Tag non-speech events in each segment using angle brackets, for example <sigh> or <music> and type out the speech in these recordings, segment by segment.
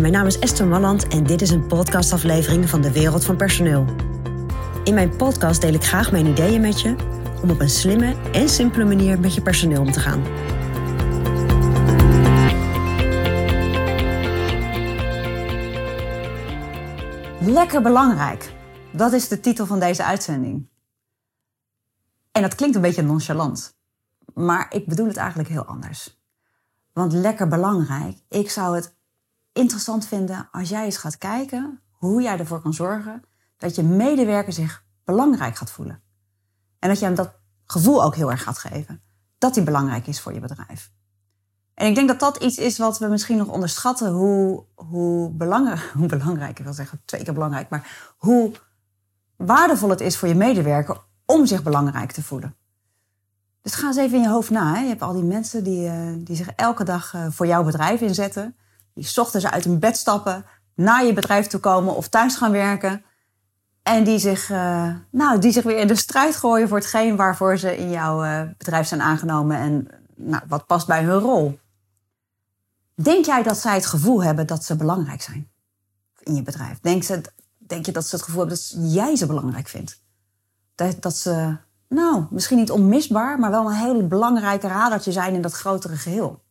Mijn naam is Esther Malland en dit is een podcastaflevering van de Wereld van Personeel. In mijn podcast deel ik graag mijn ideeën met je om op een slimme en simpele manier met je personeel om te gaan. Lekker belangrijk. Dat is de titel van deze uitzending. En dat klinkt een beetje nonchalant. Maar ik bedoel het eigenlijk heel anders. Want lekker belangrijk, ik zou het interessant vinden als jij eens gaat kijken hoe jij ervoor kan zorgen dat je medewerker zich belangrijk gaat voelen. En dat je hem dat gevoel ook heel erg gaat geven. Dat hij belangrijk is voor je bedrijf. En ik denk dat dat iets is wat we misschien nog onderschatten. Hoe, hoe, belangrijk, <laughs> hoe belangrijk, ik wil zeggen twee keer belangrijk, maar hoe waardevol het is voor je medewerker om zich belangrijk te voelen. Dus ga eens even in je hoofd na. Hè. Je hebt al die mensen die, uh, die zich elke dag uh, voor jouw bedrijf inzetten. Die ochtends uit hun bed stappen, naar je bedrijf toe komen of thuis gaan werken. En die zich, uh, nou, die zich weer in de strijd gooien voor hetgeen waarvoor ze in jouw bedrijf zijn aangenomen. En nou, wat past bij hun rol. Denk jij dat zij het gevoel hebben dat ze belangrijk zijn in je bedrijf? Denk, ze, denk je dat ze het gevoel hebben dat jij ze belangrijk vindt? Dat, dat ze, nou, misschien niet onmisbaar, maar wel een heel belangrijke radertje zijn in dat grotere geheel.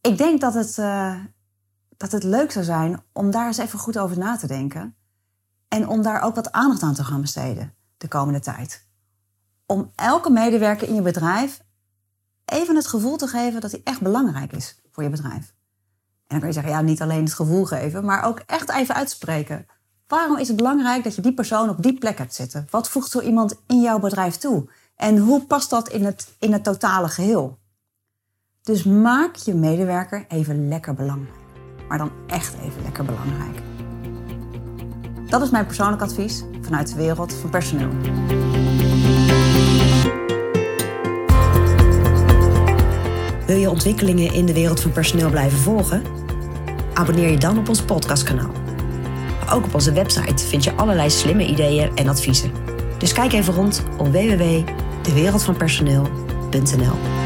Ik denk dat het, uh, dat het leuk zou zijn om daar eens even goed over na te denken. En om daar ook wat aandacht aan te gaan besteden de komende tijd. Om elke medewerker in je bedrijf even het gevoel te geven dat hij echt belangrijk is voor je bedrijf. En dan kun je zeggen, ja, niet alleen het gevoel geven, maar ook echt even uitspreken. Waarom is het belangrijk dat je die persoon op die plek hebt zitten? Wat voegt zo iemand in jouw bedrijf toe? En hoe past dat in het, in het totale geheel? Dus maak je medewerker even lekker belangrijk. Maar dan echt even lekker belangrijk. Dat is mijn persoonlijk advies vanuit de wereld van personeel. Wil je ontwikkelingen in de wereld van personeel blijven volgen? Abonneer je dan op ons podcastkanaal. Ook op onze website vind je allerlei slimme ideeën en adviezen. Dus kijk even rond op www.dewereldvanpersoneel.nl.